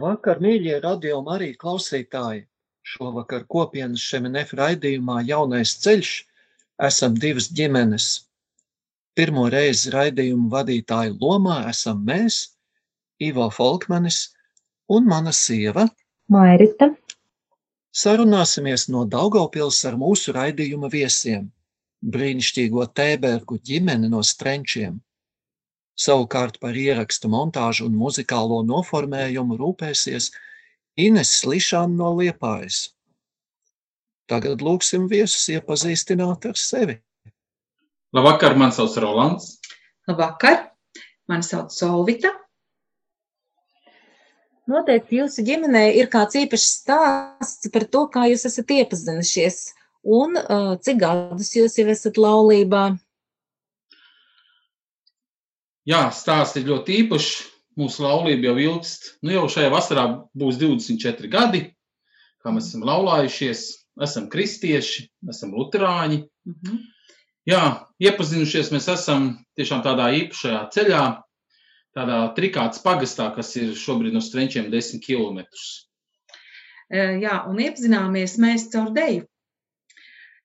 Labvakar, mīļie radio arī klausītāji! Šovakar kopienas Šemenef raidījumā Jaunais ceļš esam divas ģimenes. Pirmo reizi raidījumu vadītāju lomā esam mēs, Ivo Folkmanis un mana sieva Mairita. Sarunāsimies no Daugavpils ar mūsu raidījuma viesiem - brīnišķīgo Tēbergu ģimeni no Strenčiem. Savukārt par ierakstu montāžu un muzikālo noformējumu rūpēsies Ines Lišāna no Liepājas. Tagad lūksim viesus iepazīstināt ar sevi. Labvakar, man sauc Rolands. Labvakar, mani sauc Solvita. Noteikti jūsu ģimenē ir kāds īpašs stāsts par to, kā jūs esat iepazinušies un uh, cik gadus jūs jau esat laulībā. Jā, stāsts ir ļoti īpašs. Mūsu laulība jau ilgst. Nu, jau šajā vasarā būs 24 gadi, kā mēs esam laulājušies. Esam kristieši, esam luterāņi. Mm -hmm. Jā, iepazinušies mēs esam tiešām tādā īpašajā ceļā, tādā trikāts pagastā, kas ir šobrīd no strenčiem 10 km. Jā, un iepazināmies mēs caur deju.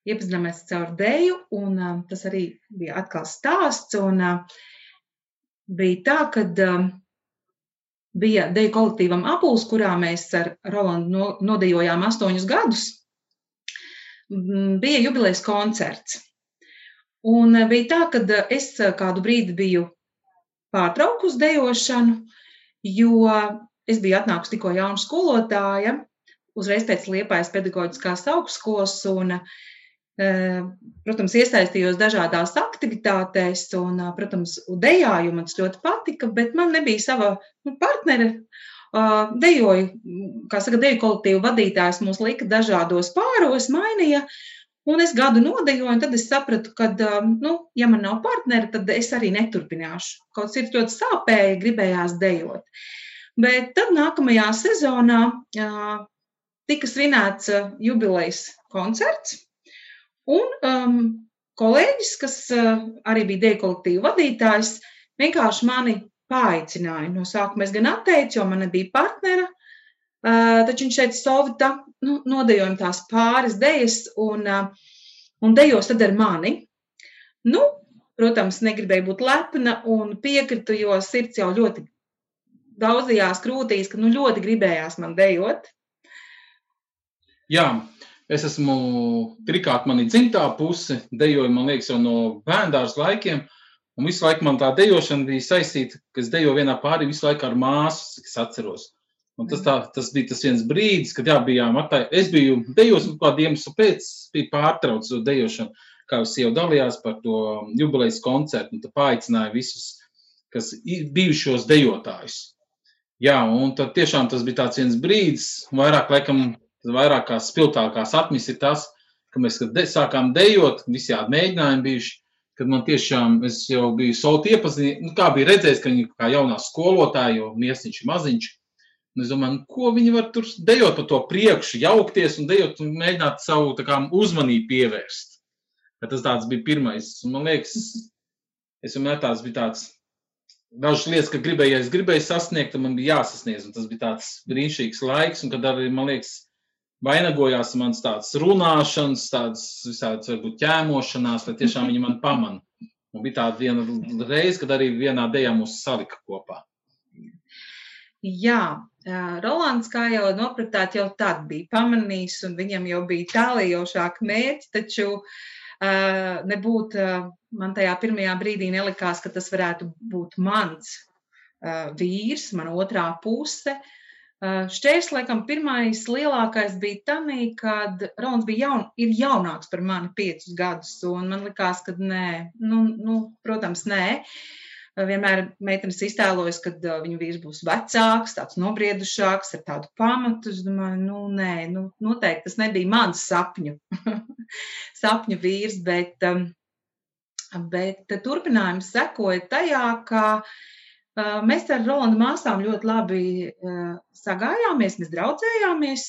Iepazināmies caur deju, un uh, tas arī bija atkal stāsts. Un, uh, bija tā, ka uh, bija deju kolektīvam apuls, kurā mēs ar Rolandu no, nodejojām astoņus gadus. Bija jubilejas koncerts. Un bija tā, ka es kādu brīdi biju pārtraukusi dejošanu, jo es biju atnākusi tikko jauna skolotāja, uzreiz pēc Liepājas pedagoģiskās augstskolas, un, protams, iesaistījos dažādās aktivitātēs, un, protams, dejāju man tas ļoti patika, bet man nebija sava nu, partnere. Dejoju, kā saka, deju kolektīvu vadītājs mūs lika dažādos pāros, mainīja, Un es gadu nodejoju, un tad es sapratu, ka, nu, ja man nav partneri, tad es arī neturpināšu. Kaut kas ir ļoti sāpēji, gribējās dejot. Bet tad nākamajā sezonā tika svinēts jubilejas koncerts, un um, kolēģis, kas uh, arī bija deju kolektīva vadītājs, vienkārši mani paaicināja. No sākuma es gan atteicu, jo man nebija partnera, uh, taču viņš teica, Sovita, nu, nodejojam tās pāris dejas un, un dejos tad ar mani. Nu, protams, negribēju būt lepna un piekritu, jo sirds jau ļoti daudzajās krūtīs, ka nu, ļoti gribējās man dejot. Jā, es esmu trikāt mani dzimtā puse, dejoju, man liekas, jau no bērndārs laikiem. Un visu laiku man tā dejošana bija saistīta, ka es dejoju vienā pārī visu laiku ar māsu, kas atceros. Un tas, tā, tas bija tas viens brīdis, kad jā, bijām attāji. Es biju dejos, un kādu iemeslu pēc bija pārtraucis to dejošanu, kā jūs jau dalījās par to jubilejas koncertu, un tā paaicināja visus, kas bijušos dejotājus. Jā, un tad tiešām tas bija tāds viens brīdis, vairāk, laikam, vairāk kā spilgtākās atmiņas ir tas, ka mēs, kad de, sākām dejot, visi jādi mēģinājumi bijuši, kad man tiešām, jau biju sauti iepazīstināts, nu, kā bija redzējis, ka viņi kā jaunā skolotāja, jo miesiņš ir maziņš, Un es domāju, nu, ko viņi var tur dejot pa to priekšu, jaukties un dejot un mēģināt savu kā, uzmanību pievērst. Bet tas tāds bija pirmais. Un, man liekas, es vienmēr tāds bija tāds. Dažas lietas, ka gribēju, ja es gribēju sasniegt, tad man bija jāsasniedz. Un tas bija tāds brīnišķīgs laiks, un kad arī, man liekas, vainagojās mans tāds runāšanas, tādas visādas, varbūt ķēmošanās, lai tiešām viņi man pamana. Un bija tāda viena reize, kad arī vienā dejā mūs salika kopā. Jā, Rolands, kā jau nopratāt, jau tad bija pamanījis, un viņam jau bija tālējošāk mērķi, taču uh, nebūt uh, man tajā pirmajā brīdī nelikās, ka tas varētu būt mans uh, vīrs, man otrā puse. Šķērs, laikam, pirmais lielākais bija tanī, kad Rolands bija jaun, ir jaunāks par mani piecus gadus, man likās, ka nē, nu, nu protams, nē. Vienmēr meitenes iztēlojas, ka viņa vīrs būs vecāks, tāds nobriedušāks, ar tādu pamatu. Es domāju, nu, nē, nu, noteikti tas nebija mans sapņu, sapņu vīrs, bet, bet turpinājums sekoja tajā, ka uh, Mēs ar Rolandu māsām ļoti labi sagājāmies, mēs draudzējāmies.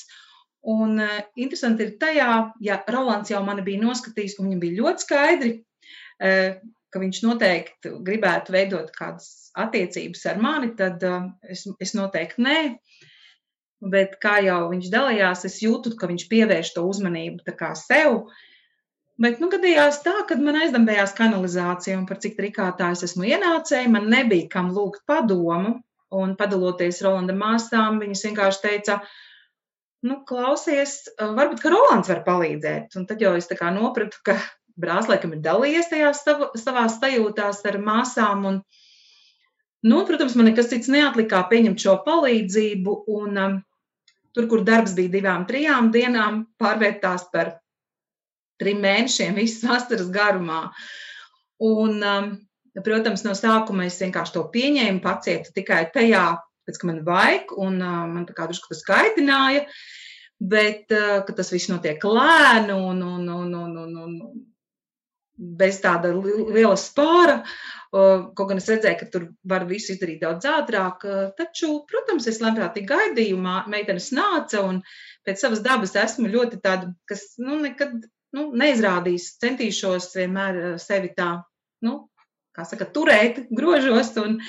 Un interesanti ir tajā, ja Rolands jau mani bija noskatījis, un viņam bija ļoti skaidri, ka viņš noteikti gribētu veidot kādas attiecības ar mani, tad es, es noteikti nē. Bet kā jau viņš dalījās, es jūtu, ka viņš pievērš to uzmanību sev. Uh, Bet nu, gadījās tā, ka man aizdambējās kanalizācija, un par cik trikātā es esmu ienācēji, man nebija kam lūgt padomu. Un padaloties Rolanda māsām, viņas vienkārši teica, nu, klausies, varbūt, ka Rolands var palīdzēt. Un tad jau es tā kā nopratu, ka brālis laikam ir dalījies tajās savās sajūtās ar māsām. Un, nu, protams, man nekas cits neatlikā pieņemt šo palīdzību. Un, um, tur, kur darbs bija divām, trijām dienām, pārvērtās par trim mēnešiem, visas vasaras garumā. Un, um, protams, no sākuma es vienkārši to pieņēmu, pacietu tikai tajā, pēc, ka man vajag, un uh, man tā kā drusku tas kaitināja, bet uh, tas viss notiek lēni un, un, un, un, un, un bez tāda liela spāra. Kaut gan es redzēju, ka tur var visu izdarīt daudz ātrāk, taču, protams, es labprātīgi gaidīju, meitenes nāca, un pēc savas dabas esmu ļoti tāda, kas nu, nekad nu, neizrādīs, centīšos vienmēr eh, sevi tā, nu, kā saka, turēt, grožos. Un,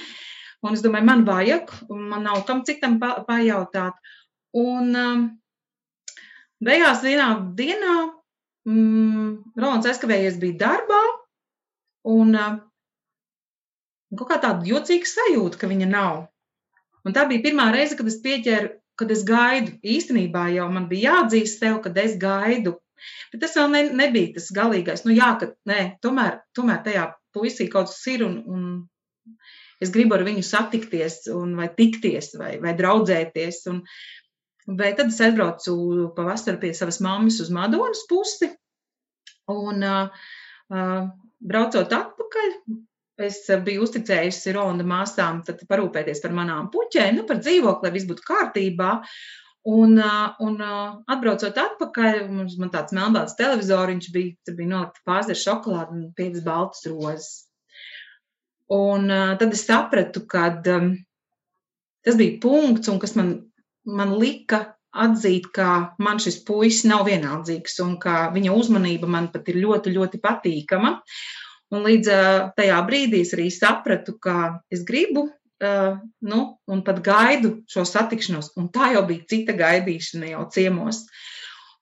un es domāju, man vajag, un man nav kam citam pa, pajautāt. Un um, beigās vienā dienā mm, Rolands aizkavējies bija darbā, un um, kaut kā tāda jocīga sajūta, ka viņa nav. Un tā bija pirmā reize, kad es pieķēru, kad es gaidu. Īstenībā jau man bija jāatzīst sev, kad es gaidu Bet tas vēl ne, nebija tas galīgais. Nu, jā, ka nē, tomēr, tomēr tajā puisī kaut kas ir, un, un es gribu ar viņu satikties, un, vai tikties, vai, vai draudzēties. Un, bet tad es aizbraucu pavasarī pie savas mammas uz Madonas pusi, un uh, braucot atpakaļ, es biju uzticējusi Ronda māsām parūpēties par manām puķēm, nu, par dzīvokli, lai viss būtu kārtībā. Un, un atbraucot atpakaļ, mums man tāds melnbalts televizoriņš bija, tur bija nolikta pārzera šokolāde un piecas baltas rozes. Un tad es sapratu, ka um, tas bija punkts, un kas man, man lika atzīt, ka man šis puisis nav vienaldzīgs un ka viņa uzmanība man pat ir ļoti, ļoti patīkama. Un līdz tajā brīdī es arī sapratu, ka es gribu uh, nu, un pat gaidu šo satikšanos. Un tā jau bija cita gaidīšana jau ciemos.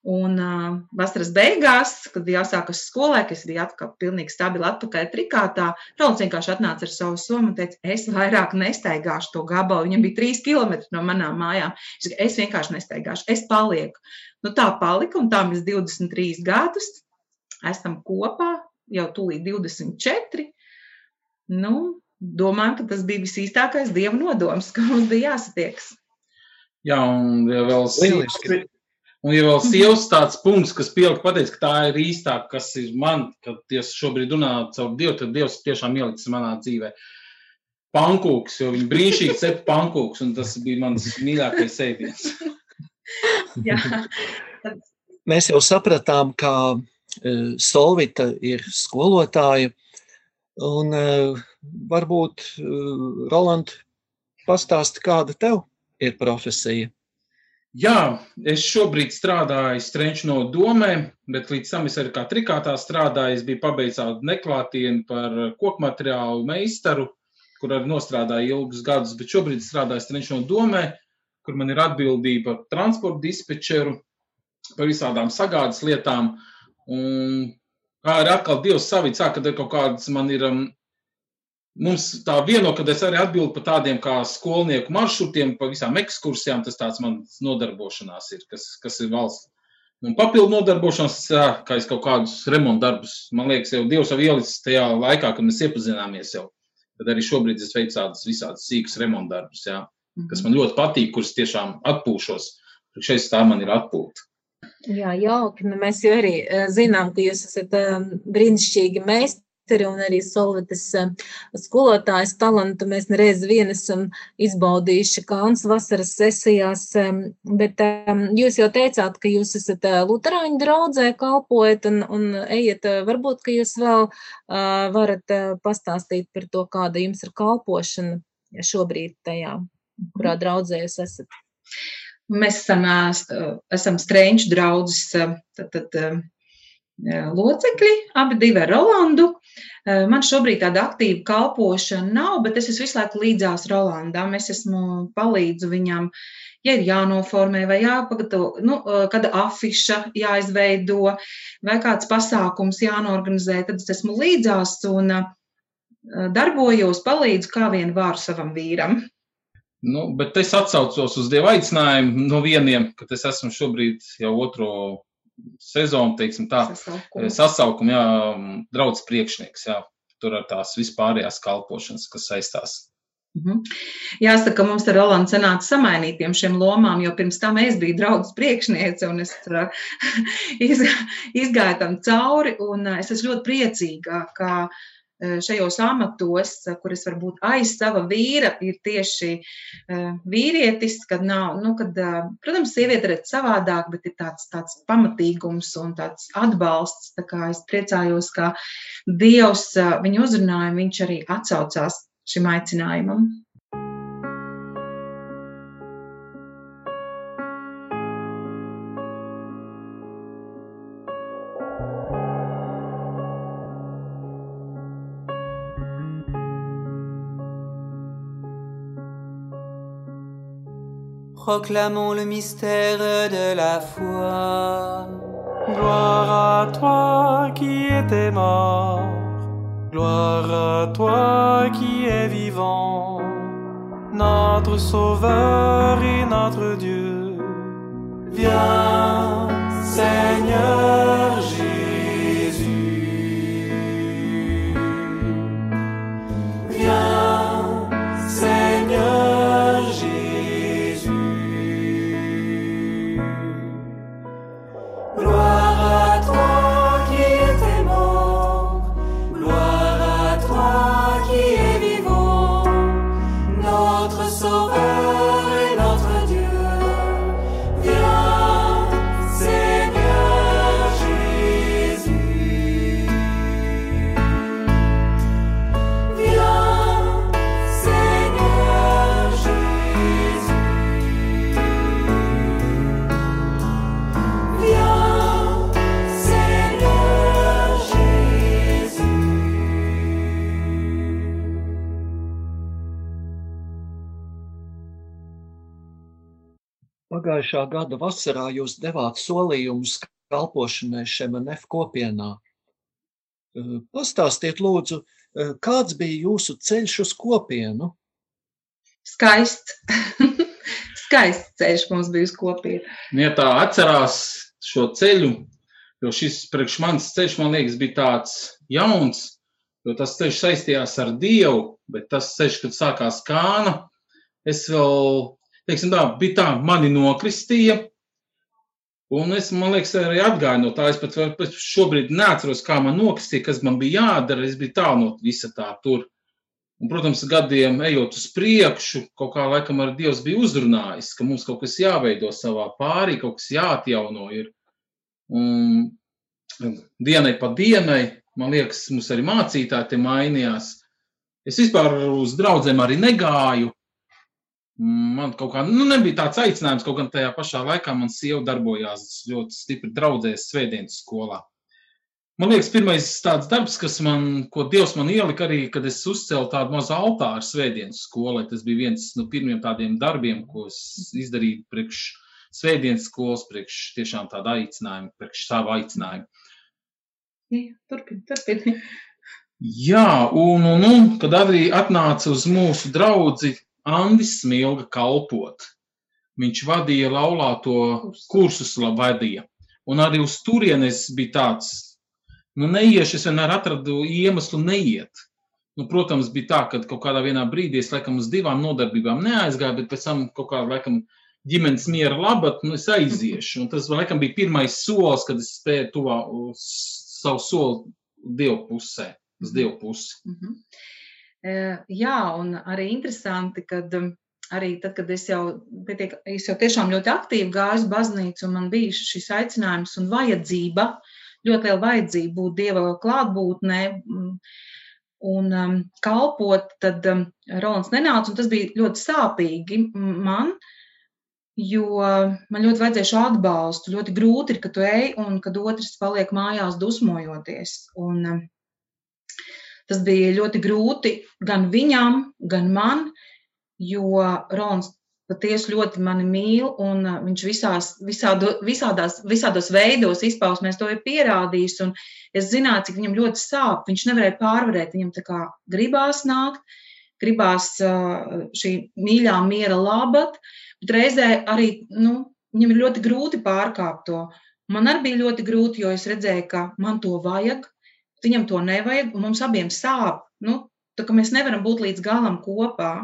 Un uh, vasaras beigās, kad jāsākas skolē, kas bija atkal pilnīgi stabili atpakaļ trikātā, Rauls vienkārši atnāca ar savu somu un teica, es vairāk nestaigāšu to gabalu. Viņam bija trīs kilometri no manām mājām. Es, es vienkārši nestaigāšu, es palieku. Nu, tā palika, un tā mēs 23 gadus esam kopā, jau tūlīt 24. Nu, domāju, ka tas bija visīstākais dieva nodoms, ka mums bija jāsatiekas. Jā, un ja vēl Lieliski. Un, ja vēl sievas tāds punkts, kas pieliek pateikt, ka tā ir īstā, kas ir man, kad Dievs šobrīd runā caur Dievu, tad Dievs tiešām ielicis manā dzīvē. Pankūks, jo viņi brīnišķīgi cep pankūks, un tas bija mans mīļākais ēdiens. Mēs jau sapratām, ka uh, Solvita ir skolotāja, un uh, varbūt, uh, Roland, pastāsti, kāda tev ir profesija? Jā, es šobrīd strādāju Strenču no domē, bet līdz tam es arī kā trikātā strādāju. Es biju pabeidzis neklātienu par koku materiālu meistaru, kur arī nostrādāju ilgus gadus, bet šobrīd strādāju Strenču no domē, kur man ir atbildība par transporta dispečeru, par visādām sagādas lietām. Un arī atkal Dievs savīts, ka kaut kādas man ir um, Mums tā vieno, kad es arī atbildu par tādiem kā skolnieku maršrutiem, par visām ekskursijām, tas tāds mans nodarbošanās ir, kas, kas ir valsts. Un papildu nodarbošanās, kā es kaut kādus remontu darbus, man liekas, jau Dievs jau ielicis tajā laikā, kad mēs iepazināmies jau. Tad arī šobrīd es veicu tādus visādus sīkus remontu darbus, jā. kas man ļoti patīk, kuras tiešām atpūšos. Šeit tā man ir atpūta. Jā, jauki. Nu, mēs jau arī uh, zinām, ka jūs esat uh, brīnišķīgi meistari un arī Solvetes uh, skolotājas talantu. Mēs nereiz vien esam izbaudījuši Kalns vasaras sesijās, bet jūs jau teicāt, ka jūs esat Luterāņu draudzē kalpojat un, un ejat, varbūt, ka jūs vēl varat pastāstīt par to, kāda jums ir kalpošana šobrīd tajā, kurā draudzē jūs esat. Mēs esam, esam strēņš draudzes tad, tad, locekļi, abi divi ar Rolandu. Man šobrīd tāda aktīva kalpošana nav, bet es esmu visu laiku līdzās Rolandam. Es esmu palīdzu viņam, ja ir jānoformē vai jāpagatavo, nu, kāda afiša jāizveido vai kāds pasākums jānorganizē, tad es esmu līdzās un darbojos, palīdzu kā vien varu savam vīram. Nu, bet es atsaucos uz Dieva aicinājumu no vieniem, ka es esmu šobrīd jau otro sezonu, teiksim tā, sasaukumu, sasaukumu jā, draudz priekšnieks, jā, tur ar tās vispārējās kalpošanas, kas saistās. Mhm. Jāsaka, mums ar Rolandu sanāca samainītiem šiem lomām, jo pirms tam es biju draugs priekšniece un es iz, izgāju tam cauri, un es esmu ļoti priecīga, ka uh, šajos amatos, eh, kur es varu būt aiz sava vīra, ir tieši eh, vīrietis, kad nav, nu, kad, protams, sieviete redz savādāk, bet ir tāds, tāds pamatīgums un tāds atbalsts. Tā kā es priecājos, ka Dievs viņu uzrunāja, viņš arī atsaucās šim aicinājumam. Proclamons le mystère de la foi. Gloire à toi qui étais mort, gloire à toi qui es vivant, notre Sauveur et notre Dieu. Viens, Seigneur Pagājušā gada vasarā jūs devāt solījumus kalpošanai Šemanef kopienā. Pastāstiet, lūdzu, kāds bija jūsu ceļš uz kopienu? Skaists. Skaists ceļš mums bija uz kopienu. Nu, ja tā atcerās šo ceļu, jo šis priekš manis ceļš, man liekas, bija tāds jauns, jo tas ceļš saistījās ar Dievu, bet tas ceļš, kad sākās kāna, es vēl teiksim, tā, bija tā, mani nokristīja. Un es, man liekas, arī atgāju no tā. Es pat, pat šobrīd neatceros, kā man nokristīja, kas man bija jādara. Es biju tālu no visa tā tur. Un, protams, gadiem ejot uz priekšu, kaut kā laikam ar Dievs bija uzrunājis, ka mums kaut kas jāveido savā pārī, kaut kas jāatjauno ir. Un dienai pa dienai, man liekas, mums arī mācītāji te mainījās. Es vispār uz draugiem arī negāju, Man kaut kā nu, nebija tāds aicinājums, kaut gan tajā pašā laikā man sieva darbojās ļoti stipri draudzēs svētdienas skolā. Man liekas, pirmais tāds darbs, kas man, ko Dievs man ielika arī, kad es uzcēlu tādu mazu altāru svētdienas skolai, tas bija viens no pirmiem tādiem darbiem, ko es izdarīju priekš svētdienas skolas, priekš tiešām tādu aicinājumu, priekš savu aicinājumu. Turpin, turpin. Jā, un, un, un kad arī atnāca uz mūsu draudzi Andis Smilga kalpot. Viņš vadīja laulāto kursus, vadīja. Un arī uz turienes bija tāds, nu, neiešu, es vienmēr atradu iemeslu neiet. Nu, protams, bija tā, ka kaut kādā brīdī es laikam uz divām nodarbībām neaizgāju, bet pēc tam kaut kādā laikam ģimenes miera labad, nu es aiziešu. Un tas laikam bija pirmais solis, kad es spēju tuvā savu soli Dievu pusē, uz Dievu pusi. Mm -hmm. Jā, un arī interesanti, kad um, arī tad, kad es jau, pietiek, es jau tiešām ļoti aktīvi gāju uz baznīcu, un man bija šis aicinājums un vajadzība, ļoti liela vajadzība būt Dieva klātbūtnē un um, kalpot, tad um, Rolands nenāca, un tas bija ļoti sāpīgi man, jo man ļoti vajadzēja šo atbalstu. Ļoti grūti ir, ka tu ej un kad otrs paliek mājās dusmojoties. Un, um, tas bija ļoti grūti gan viņam, gan man, jo Rolands patiesi ļoti mani mīl, un uh, viņš visās, visādo, visādās, visādos veidos izpausmēs to ir pierādījis. Es zināju, cik viņam ļoti sāp. Viņš nevarēja pārvarēt, viņam tā kā gribās nākt, gribās uh, šī mīļā miera labat, bet reizē arī nu, viņam ir ļoti grūti pārkāpt to. Man arī bija ļoti grūti, jo es redzēju, ka man to vajag, viņam to nevajag, un mums abiem sāp. Nu, tā kā mēs nevaram būt līdz galam kopā.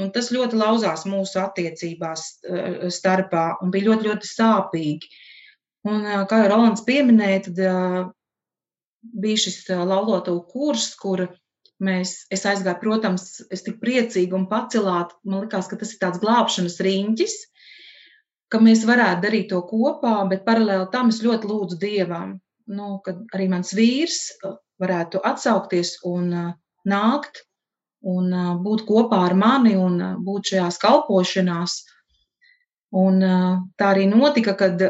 Un tas ļoti lauzās mūsu attiecībās eh, starpā un bija ļoti, ļoti sāpīgi. Un, eh, kā jau Rolands pieminēja, tad eh, bija šis lauloto kurs, kur mēs, es aizgāju, protams, es tik priecīgi un pacelāti, man likās, ka tas ir tāds glābšanas riņķis, ka mēs varētu darīt to kopā, bet paralēli tam es ļoti lūdzu Dievam, nu, kad arī mans vīrs varētu atsaukties un nākt un būt kopā ar mani un būt šajās kalpošanās. Un tā arī notika, kad,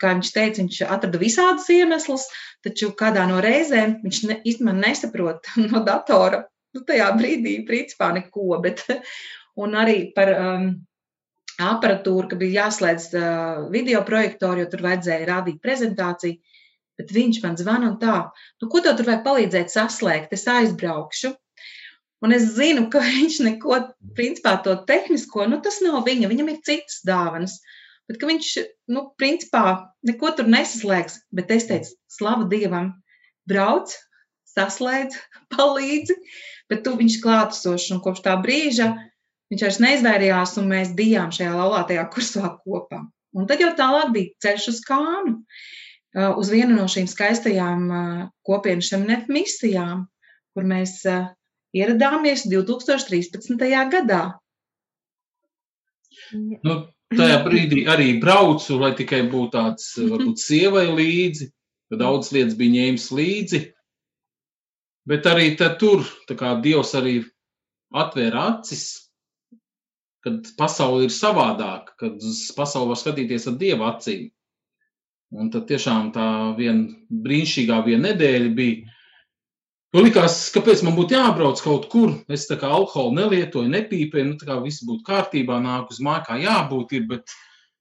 kā viņš teica, viņš atrada visādus iemeslus, taču kādā no reizēm viņš ne, īstenībā nesaprot no datora. Nu, tajā brīdī, principā, neko. Bet, un arī par um, aparatūru, ka bija jāslēdz uh, video projektori, jo tur vajadzēja rādīt prezentāciju. Bet viņš man zvana un tā, nu, ko tev tur vajag palīdzēt saslēgt? Es aizbraukšu. Un es zinu, ka viņš neko, principā, to tehnisko, nu, tas nav viņa, viņam ir citas dāvanas. Bet viņš, nu, principā, neko tur nesaslēgs. Bet es teicu, slavu Dievam, brauc, saslēdz, palīdzi. Bet tu viņš klātesošs un kopš tā brīža viņš vairs neizvairījās, un mēs bijām šajā laulātajā kursā kopā. Un tad jau tālāk bija ceļš uz kānu, uz vienu no šīm skaistajām kopienas šiem misijām, kur mēs ieradāmies 2013. gadā. Nu, tajā brīdī arī braucu, lai tikai būtu tāds, varbūt, sievai līdzi, daudz lietas bija ņēmis līdzi. Bet arī tur, kā Dievs arī atvēra acis, kad pasaule ir savādāka, kad uz pasauli var skatīties ar Dieva acīm. Un tad tiešām tā viena brīnišķīgā viena nedēļa bija, Nu, likās, kāpēc man būtu jābrauc kaut kur. Es tā kā alkoholu nelietoju, nepīpēju, nu, tā kā viss būtu kārtībā, nāk uz māju, kā jābūt. Ir, bet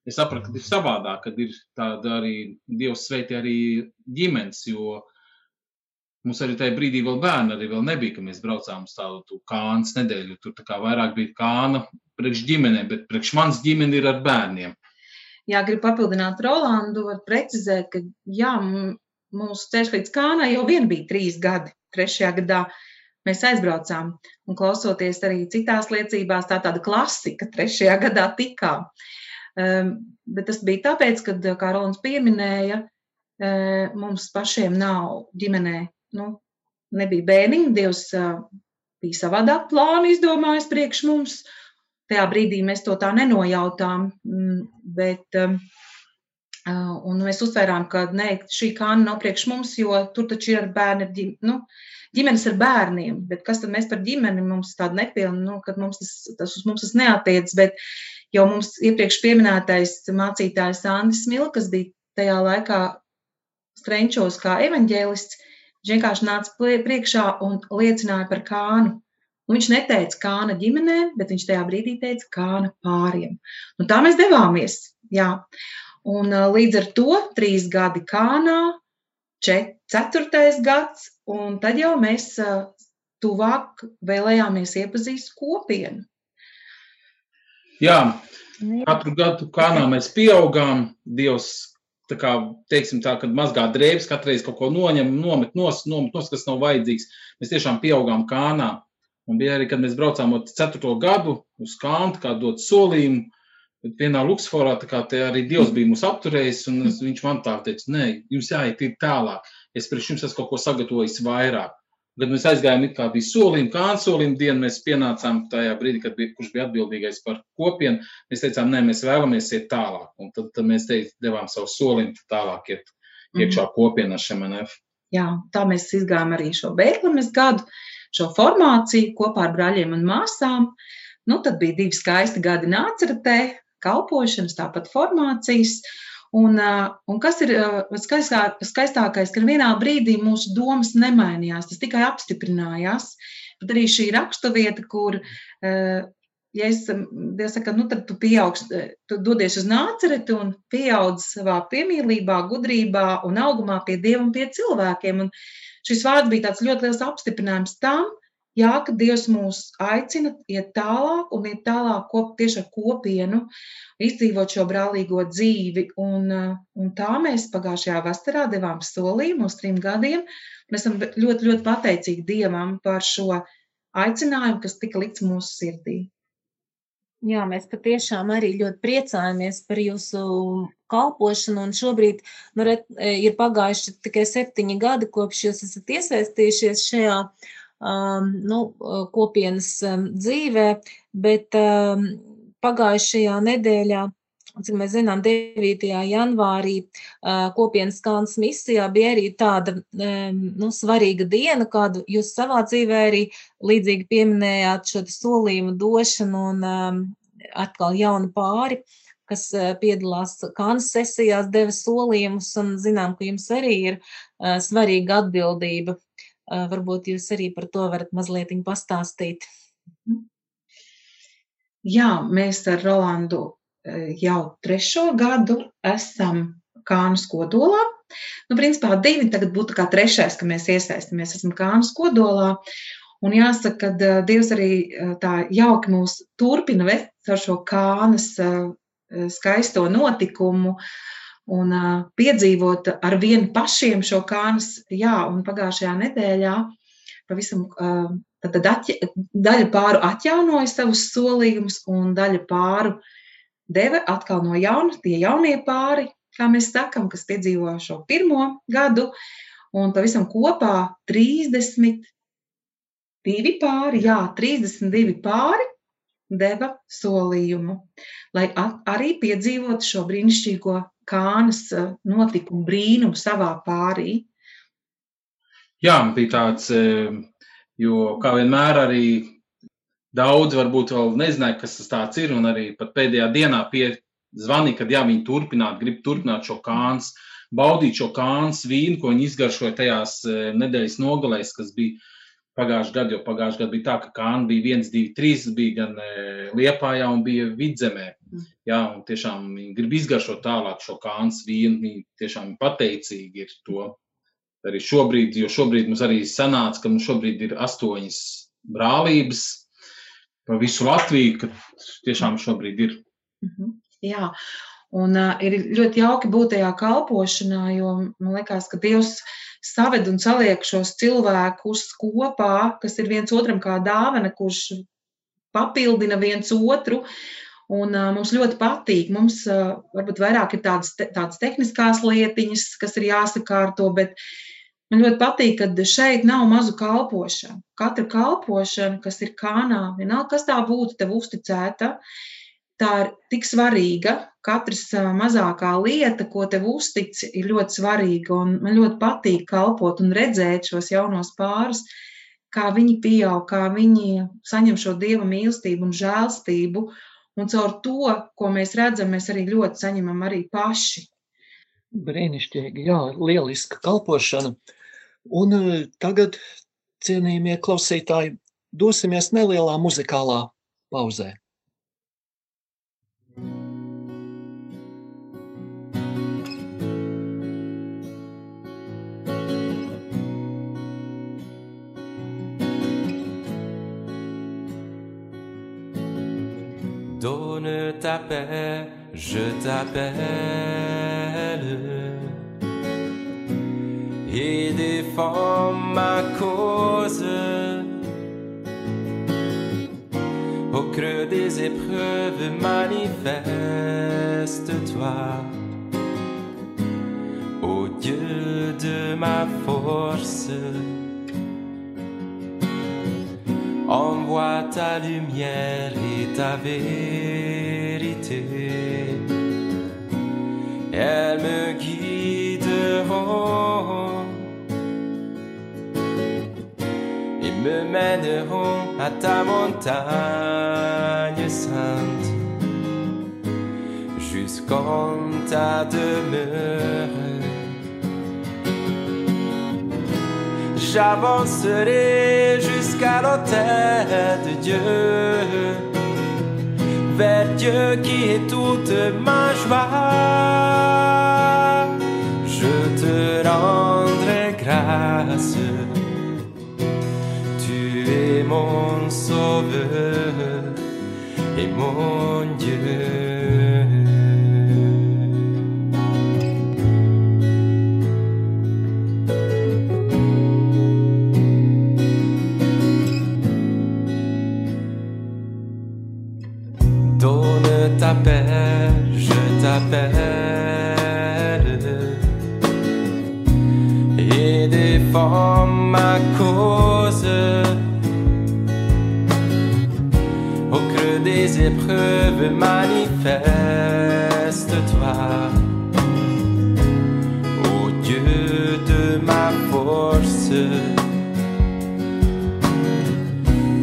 es sapratu, ka ir savādāk, kad ir tāda arī Dievs sveitī arī ģimenes, jo mums arī tajā brīdī vēl bērni arī vēl nebija, ka mēs braucām uz tādu kānas nedēļu. Tur tā kā vairāk bija kāna priekš ģimenē, bet priekš mans ģimene ir ar bērniem. Jā, gribu papildināt Rolandu, var precizēt, ka jā, mūsu ceļš līdz kānai jau vien bija trīs gadi trešajā gadā mēs aizbraucām. Un klausoties arī citās liecībās, tā tāda klasika trešajā gadā tikām. Um, bet tas bija tāpēc, ka, kā Rolands pieminēja, uh, mums pašiem nav ģimenē, nu, nebija bērniņu, Dievs uh, bija savādāk plānu izdomājis priekš mums. Tajā brīdī mēs to tā nenojautām, mm, bet um, Un mēs uztvērām, ka ne, šī kāna nav priekš mums, jo tur taču ir bērni, nu, ģimenes ar bērniem. Bet kas tad mēs par ģimeni? Mums tāda nepilna, nu, kad mums tas, tas uz mums tas neatiec. Bet jau mums iepriekš pieminētais mācītājs Andris Smil, kas bija tajā laikā Strenčos kā evaņģēlists, viņš vienkārši nāca priekšā un liecināja par kānu. Un viņš neteica kāna ģimenē, bet viņš tajā brīdī teica kāna pāriem. Nu, tā mēs devāmies. Jā. Un līdz ar to trīs gadi Kānā, čet, ceturtais gads, un tad jau mēs tuvāk vēlējāmies iepazīst kopienu. Jā, katru gadu Kānā mēs pieaugām. Dievs tā kā, teiksim tā, kad mazgā drēbes, katreiz kaut ko noņem, nomet nos, nomet nos, kas nav vajadzīgs. Mēs tiešām pieaugām kānā. Un bija arī, kad mēs braucām ar ceturto gadu uz kāntu, kā dot solījumu, bet vienā luksforā, kā arī Dievs bija mūs apturējis, un viņš man tā teica, nē, jums jāiet tālāk. Es priekš jums esmu kaut ko sagatavojis vairāk. Kad mēs aizgājām, kā bija solījuma, kānsolījuma diena, mēs pienācām tajā brīdī, kad bija, kurš bija atbildīgais par kopienu. Mēs teicām, nē, mēs vēlamies iet tālāk. Un tad, tad mēs teic, devām savu solījumu tālāk iet iekšā Mhm. kopienā šemanef. Jā, tā mēs izgājām arī šo Bēnlames gadu, šo formāciju kopā ar brāļiem un māsām. Nu, tad bija divi skaisti gadi nāceretē, kalpošanas, tāpat formācijas. Un, un kas ir skaistākais, ka vienā brīdī mūsu domas nemainījās, tas tikai apstiprinājās. Bet arī šī raksturvieta, kur, ja es, Dievs saka, nu tad tu pieaugsi, tu dodies uz nācereti un pieaudz savā piemīlībā, gudrībā un augumā pie Dieva un pie cilvēkiem. Un šis vārds bija tāds ļoti liels apstiprinājums tam, jā, ka Dievs mūs aicina iet tālāk un iet tālāk kop, tieši ar kopienu, izdzīvot šo brālīgo dzīvi. Un, uh, un tā mēs pagājušajā vasarā devām solījumu uz trim gadiem. Mēs esam ļoti, ļoti pateicīgi Dievam par šo aicinājumu, kas tika likts mūsu sirdī. Jā, mēs patiešām arī ļoti priecājamies par jūsu kalpošanu, un šobrīd nu, re, ir pagājuši tikai septiņi gadi, kopš jūs esat iesaistījušies šajā um, nu, kopienas um, dzīvē, bet um, pagājušajā nedēļā, cik mēs zinām, 9. janvārī kopienas kalns misijā bija arī tāda nu, svarīga diena, kādu jūs savā dzīvē arī līdzīgi pieminējāt šo solījumu došanu un atkal jaunu pāri, kas piedalās kānas sesijās, deva solījumus, un zinām, ka jums arī ir svarīga atbildība. Varbūt jūs arī par to varat mazliet pastāstīt. Jā, mēs ar Rolandu jau trešo gadu esam Kānas kodolā. Nu, principā divi tagad būtu kā trešais, ka mēs iesaistamies. Esam Kānas kodolā. Un jāsaka, ka eh, Dievs arī eh, tā jauki mūs turpina vest ar šo Kānas eh, skaisto notikumu un eh, piedzīvot ar vienu pašiem šo Kānas. Jā, un pagājušajā nedēļā pavisam eh, Tad daļa pāru atjaunoja savus solījumus, un daļa pāru deva atkal no jauna, tie jaunie pāri, kā mēs sakām, kas piedzīvo šo pirmo gadu, un pavisam kopā 32 pāri, jā, 32 pāri deva solījumu, lai arī piedzīvotu šo brīnišķīgo kānas eh, notikumu brīnumu savā pārī. Jā, bija tāds, eh, jo kā vienmēr arī daudz varbūt vēl nezināja, kas tas ir, un arī pēdējā dienā pie zvanīja, kad jā, viņi turpināt, grib turpināt šo kāns, baudīt šo kāns vīnu, ko viņi izgaršoja tajās eh, nedēļas nogalēs, kas bija pagājušajā gadā, jo pagājušajā gadā bija tā, ka kāna bija viens, divi, trīs, bija gan eh, Liepājā un bija Vidzemē. Mm. Jā, un tiešām viņi grib izgaršot tālāk šo kāns vīnu, viņi tiešām pateicīgi ir to arī šobrīd, jo šobrīd mums arī sanāca, ka mums šobrīd ir astoņas brālības pa visu Latviju, ka tiešām šobrīd ir. Mhm. Jā, un uh, ir ļoti jauki būt tajā kalpošanā, jo man liekas, ka Dievs saved un saliek šos cilvēkus kopā, kas ir viens otram kā dāvana, kurš papildina viens otru. Un, uh, mums ļoti patīk. Mums uh, varbūt vairāk ir tādas, te, tādas tehniskās lietiņas, kas ir jāsakārto, bet man ļoti patīk, ka šeit nav mazu kalpošanu. Katra kalpošana, kas ir kānā, vienalga, kas tā būtu, tev uzticēta, tā ir tik svarīga. Katrs uh, mazākā lieta, ko tev uztic, ir ļoti svarīga. Man ļoti patīk kalpot un redzēt šos jaunos pārus, kā viņi pieaug, kā viņi saņem šo dieva mīlestību un žēlstību. Un caur to, ko mēs redzam, mēs arī ļoti saņemam arī paši. Brīnišķīgi, jā, lieliska kalpošana. Un eh, tagad, cienījamie klausītāji, dosimies nelielā muzikālā pauzē. Donne ta paix, je t'appelle. Et défends ma cause. Au creux des épreuves, manifeste-toi. Ô Dieu de ma force, envoie ta lumière et ta vérité. Elles me et me mèneront à ta montagne sainte jusqu'en ta demeure. J'avancerai jusqu'à l'autel de Dieu, vers Dieu qui est toute ma joie. Je te rendrai grâce, mon sauveur et mon Dieu. Donne ta paix, je t'appelle et défends ma cause. Des épreuves, manifeste-toi. Ô Dieu de ma force,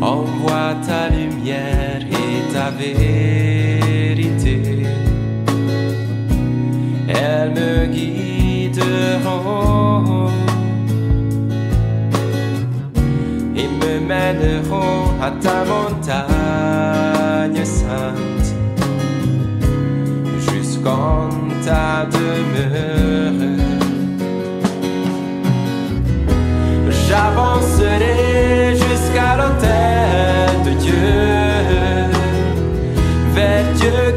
envoie ta lumière et ta vérité. Elles me guideront et me mèneront à ta montagne sainte jusqu'en ta demeure. J'avancerai jusqu'à l'autel de Dieu, vers Dieu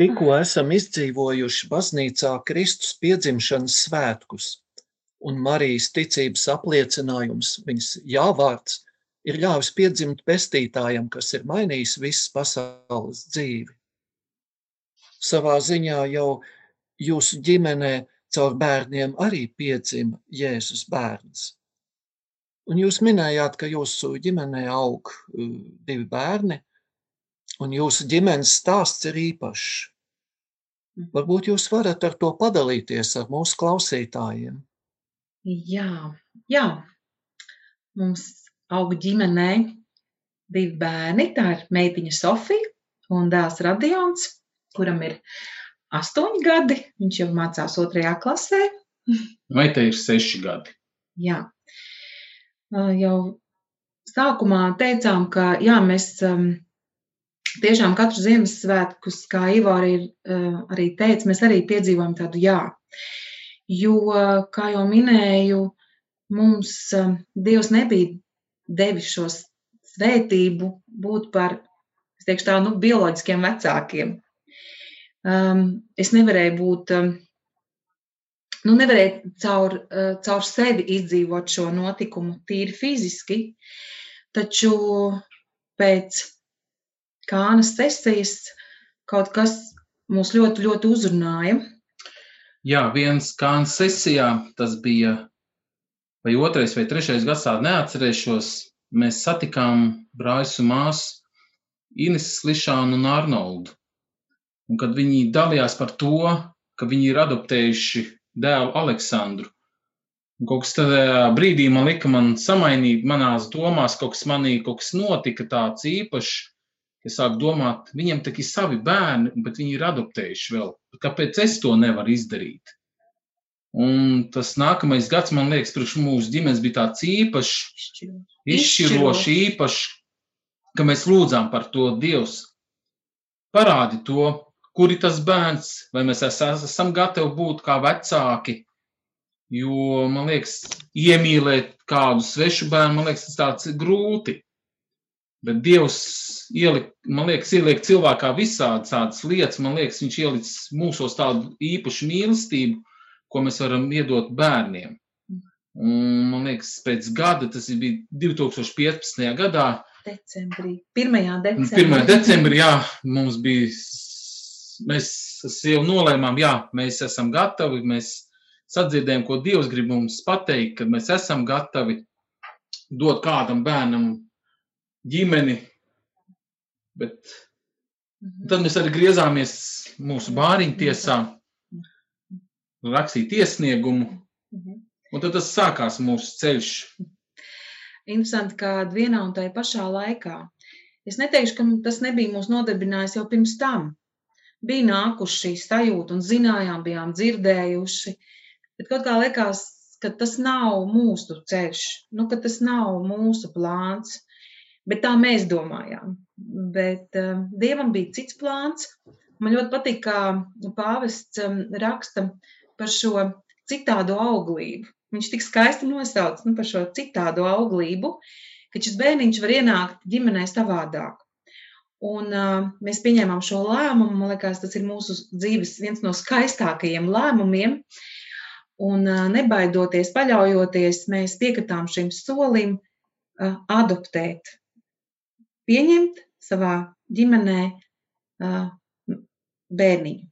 Tikko esam izdzīvojuši baznīcā Kristus piedzimšanas svētkus, un Marijas ticības apliecinājums, viņas jāvārds, ir ļāvis piedzimt pestītājam, kas ir mainījis visas pasaules dzīvi. Savā ziņā jau jūsu ģimenē caur bērniem arī piedzima Jēzus bērns. Un jūs minējāt, ka jūsu ģimenē aug uh, divi bērni, un jūsu ģimenes stāsts ir īpašs. Varbūt jūs varat ar to padalīties ar mūsu klausītājiem. Jā, jā. Mums aug ģimenē divi bērni. Tā ir meitiņa Sofija un dēls Radions, kuram ir astoņi gadi. Viņš jau mācās otrajā klasē. Vai te ir seši gadi? Jā. Jau sākumā teicām, ka jā, mēs um, tiešām katru Ziemassvētkus, kā Ivo arī, uh, arī teica, mēs arī piedzīvojam tādu jā. Jo, kā jau minēju, mums um, Dievs nebija devis šo svētību būt par, es teikšu tā, nu, bioloģiskiem vecākiem. Um, es nevarēju būt, um, nu, nevarēju caur, uh, caur sevi izdzīvot šo notikumu tīri fiziski, taču pēc kānas sesijas kaut kas mūs ļoti, ļoti uzrunāja. Jā, viens kāns sesijā, tas bija vai otrais vai trešais gads, tā neatcerēšos. Mēs satikām brāļus un māsu Ineses Lišānu un Arnoldu. Un kad viņi dalījās par to, ka viņi ir adoptējuši dēlu Aleksandru, Un kaut kas tādā brīdī man lika man samainīt manās domās, kaut kas manī, kaut kas notika tāds īpašs. Es sāku domāt, viņiem tā ir savi bērni, bet viņi ir adoptējuši vēl. Kāpēc es to nevaru izdarīt? Un tas nākamais gads, man liekas, priekš mūsu ģimenes bija tāds īpašs, izšķirošs, īpašs, ka mēs lūdzām par to Dievs. Parādi to, kur ir tas bērns, vai mēs es- esam gatavi būt kā vecāki. Jo, man liekas, iemīlēt kādu svešu bērnu, man liekas, tas ir grūti. Bet Dievs ieliek, man liekas, ieliek cilvēkā visādas tādas lietas. Man liekas, viņš ielicis mūsos tādu īpašu mīlestību, ko mēs varam iedot bērniem. Un, man liekas, pēc gada, tas bija 2015. gadā, Decembrī. 1. decembrī. 1. decembrī, jā, mums bija, mēs jau nolēmām, jā, mēs esam gatavi, mēs sadzirdējām, ko Dievs grib mums pateikt, kad mēs esam gatavi dot kādam bērnam ģimeni, bet Mhm. tad mēs arī griezāmies mūsu bāriņu tiesā, rakstīt iesniegumu, Mhm. un tad tas sākās mūsu ceļš. Interesanti, ka vienā un tajā pašā laikā. Es neteikšu, ka tas nebija mūs nodarbinājis jau pirms tam. Bija nākuši šī sajūta un zinājām, bijām dzirdējuši, bet kaut kā likās, ka tas nav mūsu ceļš, nu, ka tas nav mūsu plāns. Bet tā mēs domājām. Bet uh, Dievam bija cits plāns. Man ļoti patīk, kā pāvests um, raksta par šo citādu auglību. Viņš tik skaisti nosauc nu, par šo citādu auglību, ka šis bērniņš var ienākt ģimenē savādāk. Un, uh, mēs pieņēmām šo lēmumu. Man liekas, tas ir mūsu dzīves viens no skaistākajiem lēmumiem. Un, uh, nebaidoties, paļaujoties, mēs piekritām šim solim uh, adoptēt, pieņemt savā ģimenē uh, bērniņu.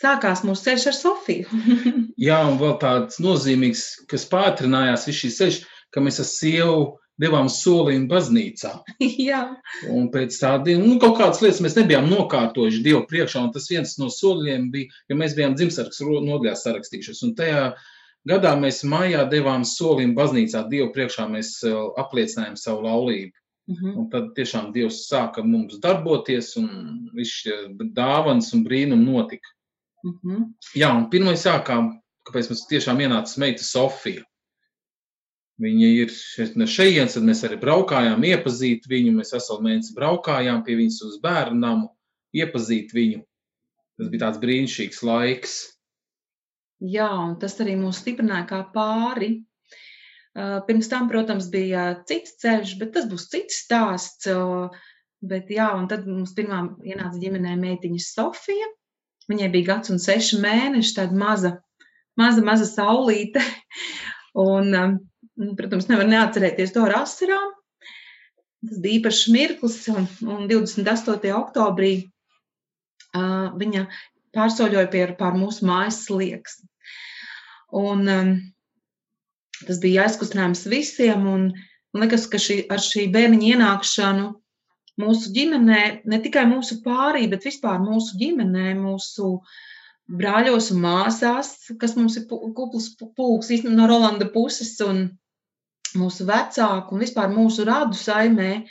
Sākās mūsu ceļš ar Sofiju. Jā, un vēl tāds nozīmīgs, kas pātrinājās viss šis ceļš, ka mēs ar sievu devām solījumu baznīcā. Jā, Un pēc tādiem, nu, kaut kādas lietas mēs nebijām nokārtojuši Dievu priekšā, un tas viens no soļiem bija, ja mēs bijām dzimsargs nodļās sarakstījušies. Un tajā gadā mēs mājā devām solījumu baznīcā Dievu priekšā, mēs eh, apliecinājām savu laulību. Mhm. Un tad tiešām Dievs sāka mums darboties, un viss šie dāvans un brīnumi notika. Mhm. Jā, un pirmais sākām, kāpēc mums tiešām ienāca meita Sofija. Viņa ir šeit no šejienes, tad mēs arī braukājām, iepazīt viņu. Mēs veselu mēnesi braukājām pie viņas uz bērnu namu, iepazīt viņu. Tas bija tāds brīnišķīgs laiks. Jā, un tas arī mūs stiprināja kā pāri. Uh, Pirms tam, protams, bija cits ceļš, bet tas būs cits stāsts. Bet, jā, un tad mums pirmā ienāca ģimenē meitiņa Sofija. Viņai bija gads un seši mēneši, tāda maza, maza, maza saulīte. Un, um, protams, nevar neatcerēties to ar asarām. Tas bija īpašs mirklis, un, un 28. oktobrī uh, viņa pārsoļoja pie, pār mūsu mājas slieksni. Un, um, tas bija aizkustinājums visiem, un man liekas, ka šī, ar šī bērniņa ienākšanu mūsu ģimenē, ne tikai mūsu pārī, bet vispār mūsu ģimenē, mūsu brāļos un māsās, kas mums ir pu- pulks īstenībā no Rolanda puses, un mūsu vecāku un vispār mūsu radu saimē,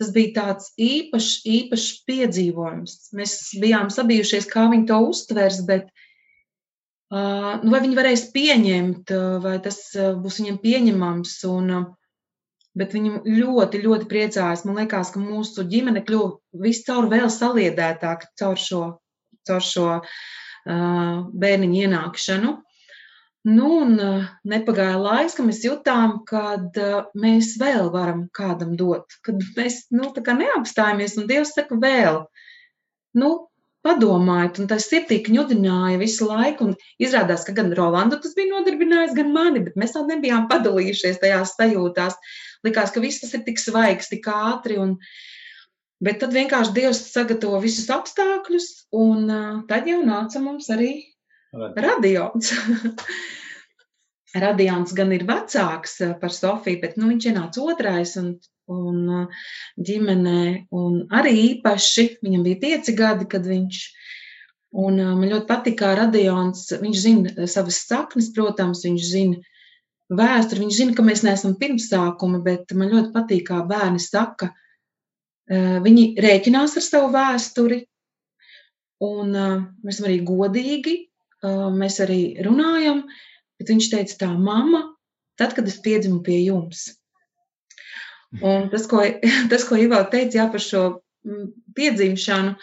tas bija tāds īpašs, īpašs piedzīvojums. Mēs bijām sabijušies, kā viņi to uztvers, bet nu, vai viņi varēs pieņemt, vai tas būs viņiem pieņemams. Un, bet viņi ļoti, ļoti priecājās. Man liekas, ka mūsu ģimene kļuva viscaur vēl saliedētāka caur šo, caur šo uh, bērniņu ienākšanu. Nu, un nepagāja laiks, kad mēs jutām, ka uh, mēs vēl varam kādam dot, kad mēs nu, neapstājamies, un Dievs saka, vēl. Nu, padomājiet, un tas sirdī kņudināja visu laiku, izrādās, ka gan Rolandu tas bija nodarbinājis, gan mani, bet mēs tā nebijām padalījušies tajās sajūtās. Likās, ka viss tas ir tik svaigs, tik ātri, un, bet tad vienkārši Dievs sagatavo visus apstākļus, un uh, tad jau nāca mums arī Radions. Radions gan ir vecāks par Sofiju, bet nu, viņš ienāca otrais un, un eh, ģimenē. Un arī īpaši viņam bija pieci gadi, kad viņš. Un eh, man ļoti patīk, kā Radions. Viņš zina savas saknes, protams, viņš zina vēsturi. Viņi zina, ka mēs neesam pirmsākumi, bet man ļoti patīk, kā bērni saka, viņi rēķinās ar savu vēsturi, un mēs esam arī godīgi, mēs arī runājam, bet viņš teica tā, mamma, tad, kad es piedzimu pie jums. Un tas, ko, tas, ko Ivo teica jā, par šo mm, piedzimšanu,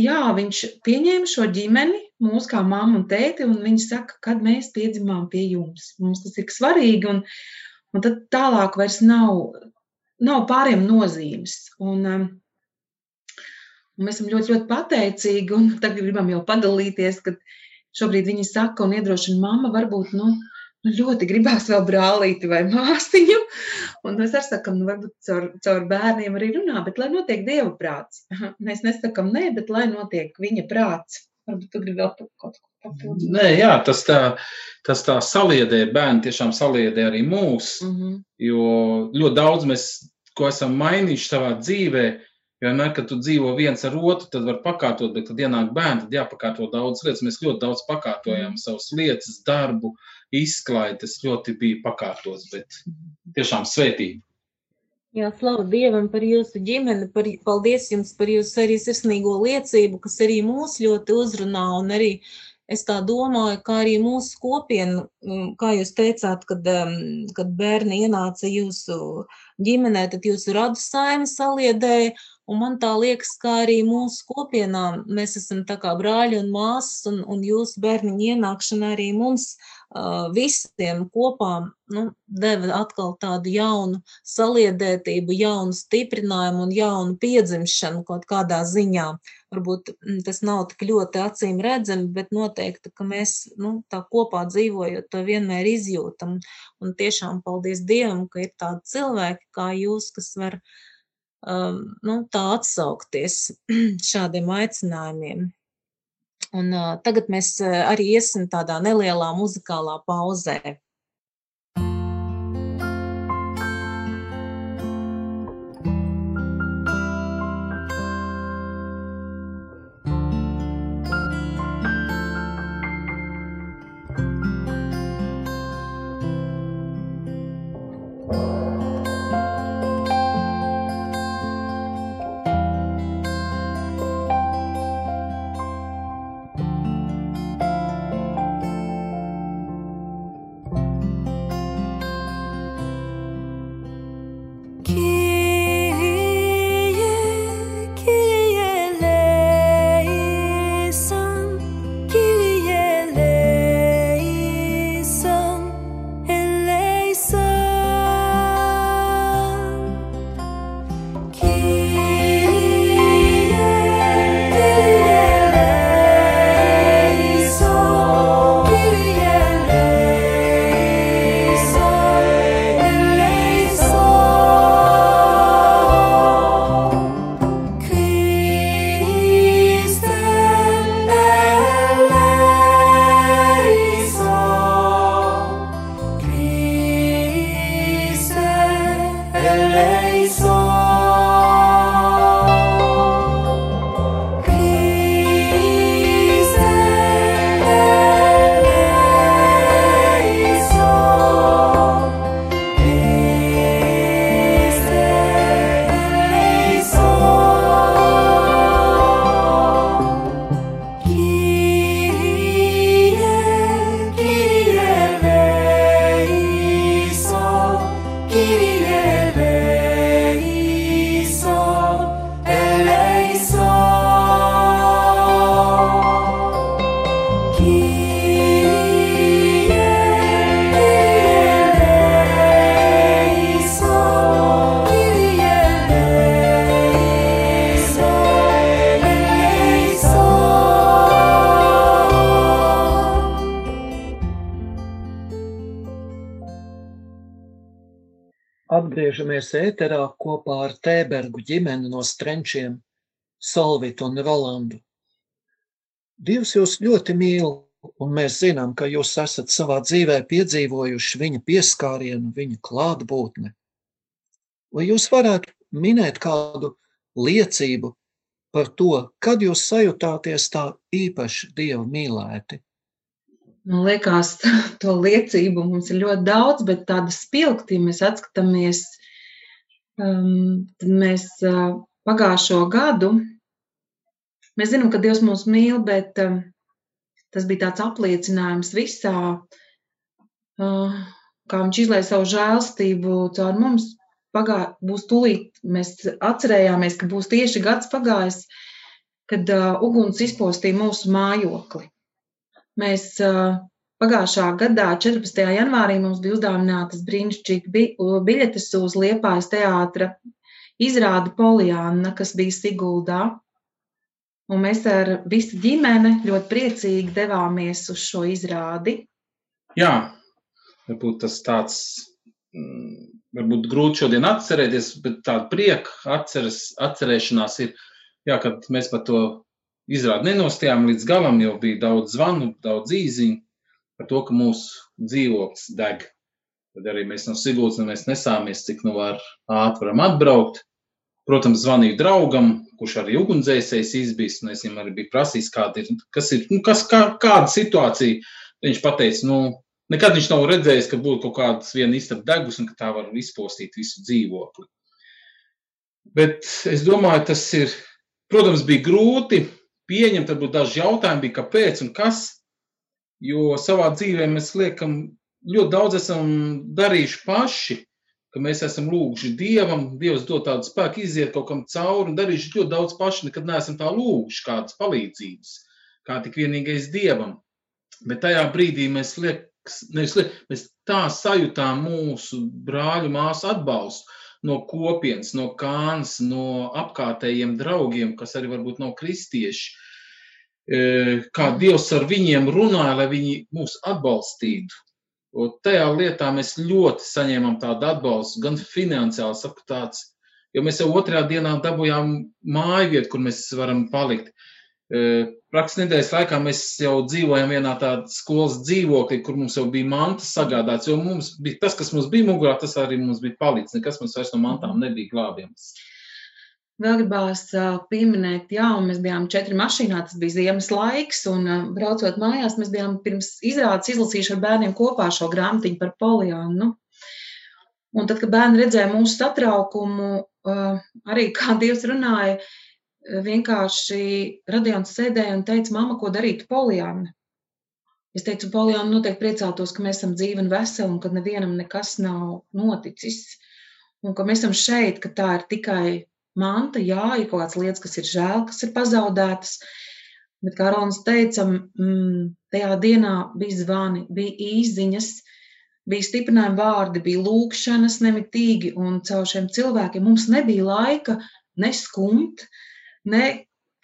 jā, viņš pieņēma šo ģimeni, mūsu kā mammu un tēti, un viņi saka, kad mēs piedzimām pie jums. Mums tas ir svarīgi, un, un tad tālāk vairs nav, nav pāriem nozīmes. Un, um, un mēs esam ļoti, ļoti pateicīgi, un tagad gribam jau padalīties, kad šobrīd viņi saka un iedrošina mamma, varbūt, nu, nu, ļoti gribās vēl brālīti vai māsiņu. Un mēs arī sakām, nu, varbūt caur, caur bērniem arī runā, bet lai notiek dieva prāts. Mēs nesakām nē, bet lai notiek viņa prāts. Varbūt tu gribi vēl kaut ko papildināt. Nē, jā, tas tā, tas tā saliedē, bērni tiešām saliedē arī mūs, Mm -hmm. jo ļoti daudz mēs, ko esam mainījuši savā dzīvē, vienmēr, kad tu dzīvo viens ar otru, tad var pakārtot, bet kad ienāk bērni, tad jāpakārto daudz lietas. Mēs ļoti daudz pakārtojam savas lietas, darbu, izklaidi, tas ļoti bija pakārtots, bet tiešām svētība. Jā, slavu Dievam par jūsu ģimeni, par, paldies jums par jūsu arī sirsnīgo liecību, kas arī mūs ļoti uzrunā un arī es tā domāju, kā arī mūsu kopienu, mm, kā jūs teicāt, kad, kad bērni ienāca jūsu ģimenē, tad jūsu radu saimi saliedēja, un man tā liekas, kā arī mūsu kopienā mēs esam tā kā brāļi un māsas, un, un jūsu bērniņu ienākšana arī mums visiem kopā, nu, deva atkal tādu jaunu saliedētību, jaunu stiprinājumu un jaunu piedzimšanu kaut kādā ziņā. Varbūt mm, tas nav tik ļoti acīm redzami, bet noteikti, ka mēs nu, tā kopā dzīvojot, to vienmēr izjūtam. Un tiešām paldies Dievam, ka ir tādi cilvēki kā jūs, kas var um, nu, tā atsaukties šādiem aicinājumiem. Un uh, tagad mēs arī iesim tādā nelielā muzikālā pauzē. Atgriežamies ēterā kopā ar Tēbergu ģimeni no Strenčiem, Solvitu un Rolandu. Dievs jūs ļoti mīl, un mēs zinām, ka jūs esat savā dzīvē piedzīvojuši viņa pieskārienu, viņa klātbūtni. Vai jūs varētu minēt kādu liecību par to, kad jūs sajutāties tā īpaši Dievu mīlēti? Man liekas, to liecību mums ir ļoti daudz, bet tāda spilgti, mēs atskatāmies, um, tad mēs uh, pagājušo gadu, mēs zinām, ka Dievs mūs mīl, bet um, tas bija tāds apliecinājums visā, uh, kā viņš izlaiž savu žēlstību caur mums. Pagā, būs tūlīt, mēs atcerējāmies, ka būs tieši gads pagājis, kad uh, uguns izpostīja mūsu mājokli. Mēs uh, pagājušā gadā, 14. janvārī, mums bija uzdāvinātas brīnišķīgi bi biļetes uz Liepājas teātra izrādi Polijāna, kas bija Siguldā. Un mēs ar visu ģimeni ļoti priecīgi devāmies uz šo izrādi. Jā, varbūt tas tāds, mm, varbūt grūti šodien atcerēties, bet tāda prieka atceras, atcerēšanās ir, jā, kad mēs par to izrādi nenostījām līdz galam, jo bija daudz zvanu, daudz īziņu par to, ka mūsu dzīvoklis deg. Tad arī mēs no Sigūdas nesāmies, cik nu var ātri varam atbraukt. Protams, zvanīju draugam, kurš arī ugunsdzēsējs izbijis, un es viņam arī biju prasījis, kāda ir, kas ir, nu, kas, kā, kāda situācija. Viņš pateica, nu, nekad viņš nav redzējis, ka būtu kaut kādas viena istaba degus un ka tā var izpostīt visu dzīvokli. Bet es domāju, tas ir, protams, bija grūti pieņemt, varbūt daži jautājumi bija, kāpēc un kas, jo savā dzīvē mēs liekam, ļoti daudz esam darījuši paši, ka mēs esam lūguši Dievam, Dievs dod tādu spēku iziet kaut kam cauri un darījuši ļoti daudz paši, nekad neesam tā lūguši kādas palīdzības, kā tik vienīgais Dievam. Bet tajā brīdī mēs, liek, nevis liek, mēs tā sajūtām mūsu brāļu māsu atbalstu no kopienas, no kānas, no apkārtējiem draugiem, kas arī varbūt nav kristieši. E, Kā Dievs ar viņiem runāja, lai viņi mūs atbalstītu. Un tajā lietā mēs ļoti saņēmām tādu atbalstu, gan finansiāli, saku tāds, jo mēs jau otrajā dienā dabūjām māju vietu, kur mēs varam palikt. E, Praktiski nedēļas laikā mēs jau dzīvojam vienā tādā skolas dzīvoklī, kur mums jau bija mantas sagādāts. Jo mums bija tas, kas mums bija mugurā, tas arī mums bija palicis. Nekas mums vairs no mantām nebija glābjams. Vēl gribās pieminēt, jā, mēs bijām četri mašīnā, tas bija ziemas laiks, un braucot mājās, mēs bijām pirms izrādes izlasījuši ar bērniem kopā šo grāmatiņu par poliānu. Un tad, kad bērni redzēja mūsu satraukumu, arī kā Dievs runāja, vienkārši Radions sēdēja un teica, mamma, ko darīt Polijāna? Es teicu, Polijāna noteikti priecātos, ka mēs esam dzīvi un veseli un ka nevienam nekas nav noticis. Un ka mēs esam šeit, ka tā ir tikai manta, jā, ir kaut kādas lietas, kas ir žēl, kas ir pazaudētas. Bet, kā Rolands teica, mm, tajā dienā bija zvani, bija īziņas, bija stiprinājumi vārdi, bija lūkšanas nemitīgi, un caur šiem cilvēkiem mums nebija laika neskumt, ne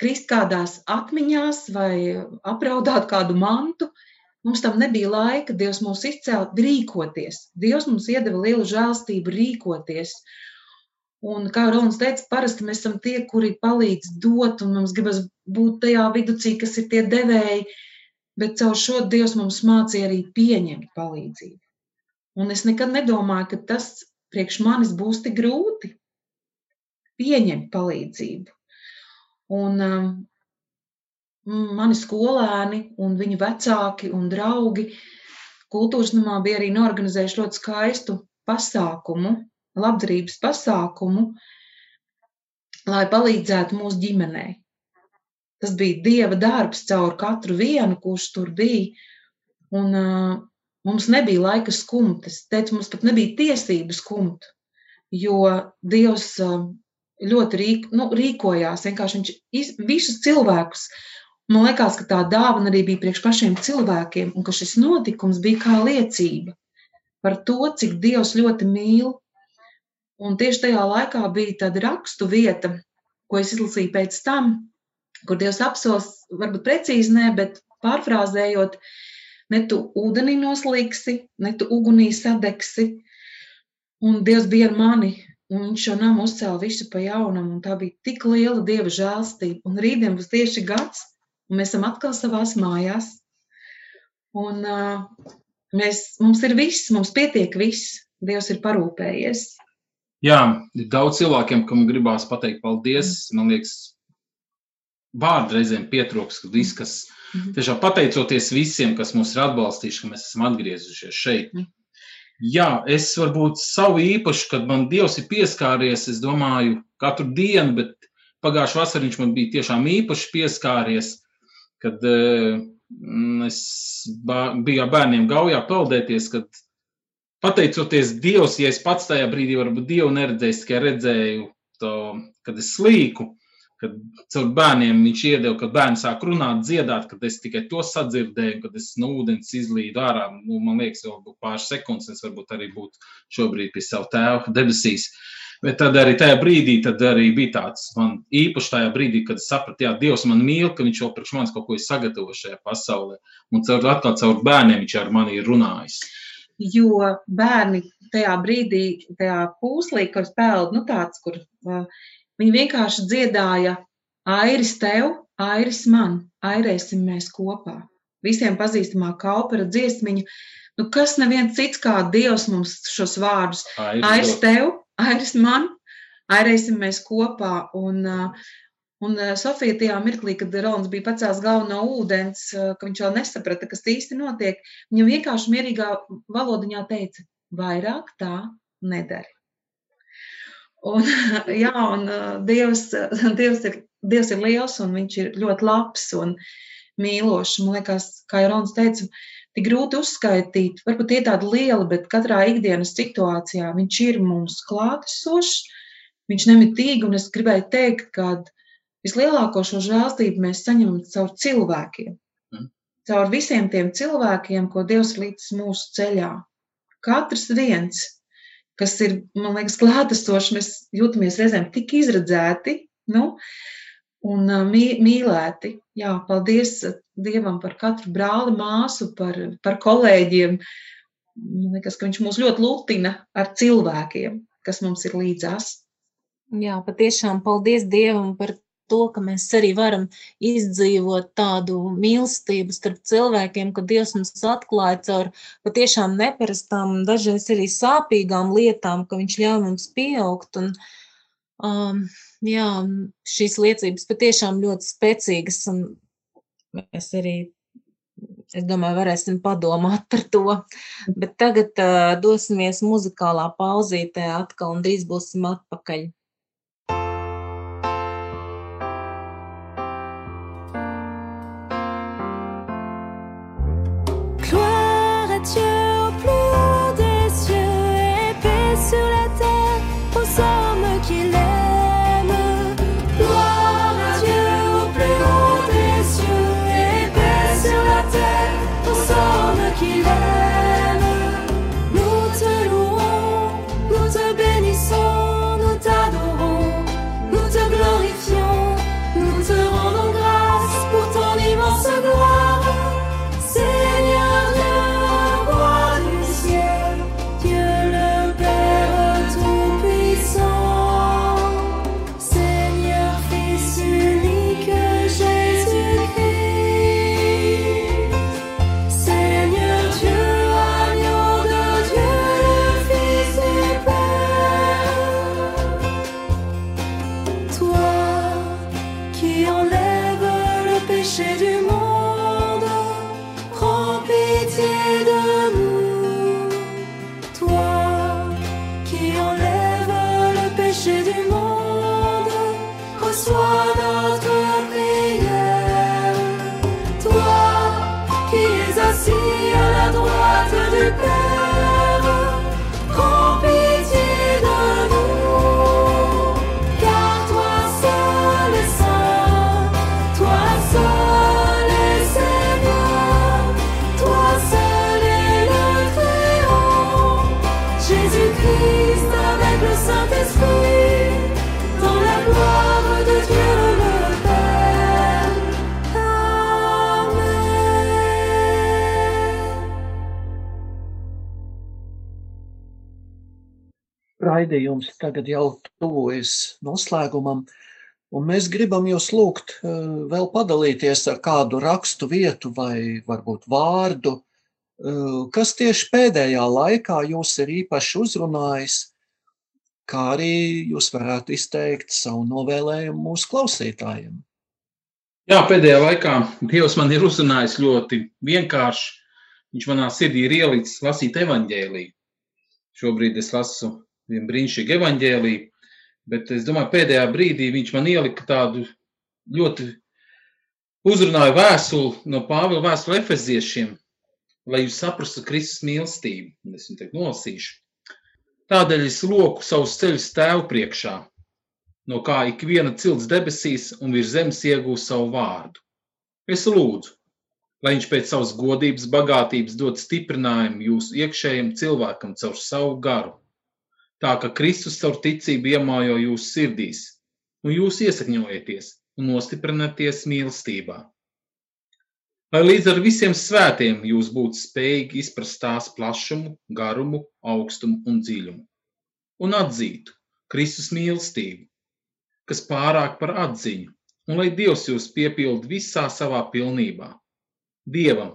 krist kādās atmiņās vai apraudāt kādu mantu. Mums tam nebija laika, Dievs mūs izcēla rīkoties. Dievs mums iedeva lielu žēlstību rīkoties. Un, kā Rolands teica, parasti mēs esam tie, kuri palīdz dot, un mums gribas būt tajā viducī, kas ir tie devēji, bet caur šo Dievs mums mācīja arī pieņemt palīdzību. Un es nekad nedomāju, ka tas priekš manis būs tik grūti pieņemt palīdzību. Un um, mani skolēni un viņu vecāki un draugi kultūras namā bija arī norganizējuši ļoti skaistu pasākumu, labdarības pasākumu, lai palīdzētu mūsu ģimenei. Tas bija dieva darbs caur katru vienu, kurš tur bija. Un, uh, mums nebija laika skumt. Es teicu, mums pat nebija tiesības skumt, jo Dievs uh, ļoti rīk, nu, rīkojās. Vienkārši viņš iz, visus cilvēkus. Man liekas, ka tā dāvana arī bija priekš pašiem cilvēkiem, un ka šis notikums bija kā liecība par to, cik Dievs ļoti mīl. Un tieši tajā laikā bija tāda rakstu vieta, ko es izlasīju pēc tam, kur Dievs apsos, varbūt precīzi ne, bet pārfrāzējot, ne tu ūdenī noslīksi, ne tu ugunī sadegsi. Un Dievs bija ar mani, un viņš šo namu uzcēla visu pa jaunam, un tā bija tik liela Dieva žēlstība. Un rītdien būs tieši gads, un mēs esam atkal savās mājās. Un uh, mēs, mums ir viss, mums pietiek viss. Dievs ir parūpējies. Jā, ir daudz cilvēkiem, kam gribās pateikt paldies. Man liekas, vārdu reizēm pietrūks, kad viss, kas Mhm. Tiešām pateicoties visiem, kas mūs ir atbalstījuši, ka mēs esam atgriezušies šeit. Mhm. Jā, es varbūt savu īpašu, kad man Dievs ir pieskāries, es domāju, katru dienu, bet pagājušā vasarā viņš man bija tiešām īpaši pieskāries, kad eh, mm, es bā- biju ar bērniem gaujā peldēties, kad pateicoties Dievam, ja es pats tajā brīdī varbūt Dievu neredzēju, tikai redzēju to, kad es slīku, kad caur bērniem viņš iedeva, kad bērni sāk runāt, dziedāt, kad es tikai to sadzirdēju, kad es no ūdens izlīdu ārā. Nu, man liekas, būtu pāris sekundes, es varbūt arī būtu šobrīd pie sava tēva debesīs. Bet tad arī tajā brīdī arī bija tāds man īpaši tajā brīdī, kad es sapratu, ka Dievs man mīl, ka viņš jau priekš manis kaut ko ir sagatavojis šajā pasaulē. Un caur, atkal caur bērniem viņš ar mani ir runājis. Jo bērni tajā brīdī, tajā pūslī, kur spēlē, nu tāds, kur uh, viņi vienkārši dziedāja airis tev, airis man, airēsim mēs kopā. Visiem pazīstamā kaupera dziesmiņa. Nu, kas neviens cits kā Dievs mums šos vārdus Airis tev, airis man, airēsim mēs kopā. Un, uh, un uh, Sofija tajā mirklī, kad Rolands bija pacēlis galvu no ūdens, uh, ka viņš vēl nesaprata, kas īsti notiek, viņa vienkārši mierīgā valodiņā teica, vairāk tā nedari. Un, jā, un uh, Dievs, Dievs, ir, Dievs ir liels un viņš ir ļoti labs un mīlošs. Man liekas, kā Rolands teica, tik grūti uzskaitīt. Varbūt tie tādi lieli, bet katrā ikdienas situācijā viņš ir mums klātesošs, viņš nemitīgi, un es gribēju teikt, ka vislielāko šo žēlstību mēs saņemam caur cilvēkiem. Mm. Caur visiem tiem cilvēkiem, ko Dievs ir līdz mūsu ceļā. Katrs viens, kas ir, man liekas, klātesošs, mēs jūtamies reizēm tik izredzēti nu, un mī, mīlēti. Jā, paldies Dievam par katru brāli, māsu, par, par kolēģiem. Man liekas, ka viņš mūs ļoti lutina ar cilvēkiem, kas mums ir līdzās. Jā, patiešām paldies Dievam par to, ka mēs arī varam izdzīvot tādu mīlestību starp cilvēkiem, ka Dievs mums atklāja caur patiešām neparastām, dažreiz arī sāpīgām lietām, ka Viņš ļauj mums pieaugt. Un, um, jā, šīs liecības patiešām ļoti spēcīgas, un mēs arī, es domāju, varēsim padomāt par to. Bet tagad uh, dosimies muzikālā pauzītē atkal un drīz būsim atpakaļ. Raidījums tagad jau tuvojas noslēgumam, un mēs gribam jūs lūgt eh, vēl padalīties ar kādu rakstu vietu vai varbūt vārdu, eh, kas tieši pēdējā laikā jūs ir īpaši uzrunājis, kā arī jūs varētu izteikt savu novēlējumu mūsu klausītājiem. Jā, pēdējā laikā Dievs man ir uzrunājis ļoti vienkārši. Viņš manā sirdī ir ielicis lasīt evaņģēliju. Šobrīd es lasu vienu brīnišķīgu evaņģēliju, bet es domāju, pēdējā brīdī viņš man ielika tādu ļoti uzrunāju vēstuli no Pāvila vēstuli efeziešiem, lai jūs saprastu Kristus mīlestību. Un Es viņu teikt nolasīšu. Tādēļ es loku savus ceļus tēvu priekšā, no kā ik viena cilts debesīs un virs zemes iegūst savu vārdu. Es lūdzu, lai viņš pēc savas godības, bagātības dod stiprinājumu jūsu iekšējiem cilvēkam caur savu garu, tā ka Kristus caur ticību iemājo jūsu sirdīs, un jūs iesakņojieties un nostiprināties mīlestībā. Lai līdz ar visiem svētiem jūs būtu spējīgi izprast tās plašumu, garumu, augstumu un dziļumu, un atzītu Kristus mīlestību, kas pārāk par atziņu, un lai Dievs jūs piepild visā savā pilnībā. Dievam,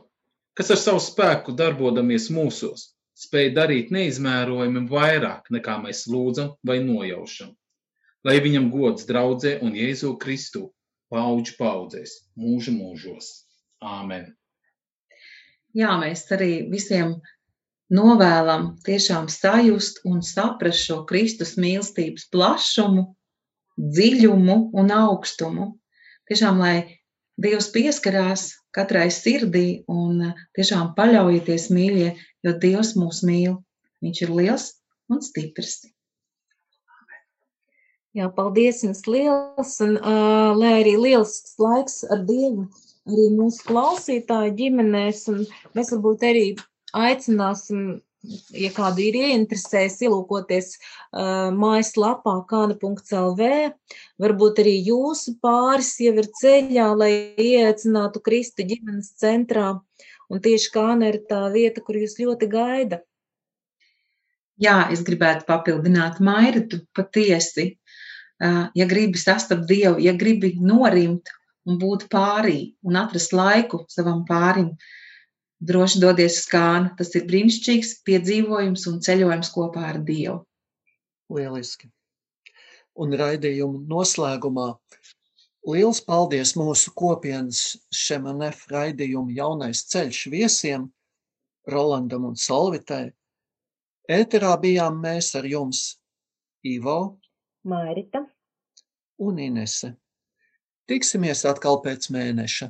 kas ar savu spēku darbodamies mūsos, spēj darīt neizmērojami vairāk nekā mēs lūdzam vai nojaušam. Lai viņam gods draudzē un Jēzu Kristu paudžu paudzēs, mūža mūžos. Āmen. Jā, mēs arī visiem novēlam tiešām sajust un saprast šo Kristus mīlestības plašumu, dziļumu un augstumu. Tiešām, lai Dievs pieskarās katrai sirdī un tiešām paļaujieties mīļie, jo Dievs mūs mīl. Viņš ir liels un stiprs. Jā, paldies jums liels, un uh, lai arī lielisks laiks ar Dievu, arī mūsu klausītāju ģimenēs, un mēs varbūt arī aicināsim, ja kādu ir ieinteresējis, ielūkoties uh, mājaslapā kāna.lv, varbūt arī jūsu pāris jau ir ceļā, lai ieaicinātu Kristu ģimenes centrā, un tieši kāna ir tā vieta, kur jūs ļoti gaida. Jā, es gribētu papildināt Mairitu patiesi. ā, Ja gribi sastapt Dievu, ja gribi norimt un būt pārī un atrast laiku savam pārim, droši dodies uz kānu. Tas ir brīnišķīgs piedzīvojums un ceļojums kopā ar Dievu. Lieliski. Un raidījuma noslēgumā liels paldies mūsu kopienas Šemanef raidījuma jaunais ceļš viesiem Rolandam un Solvitai. Ēterā bijām mēs ar jums Ivo Mairita. un Inese. Tiksimies atkal pēc mēneša.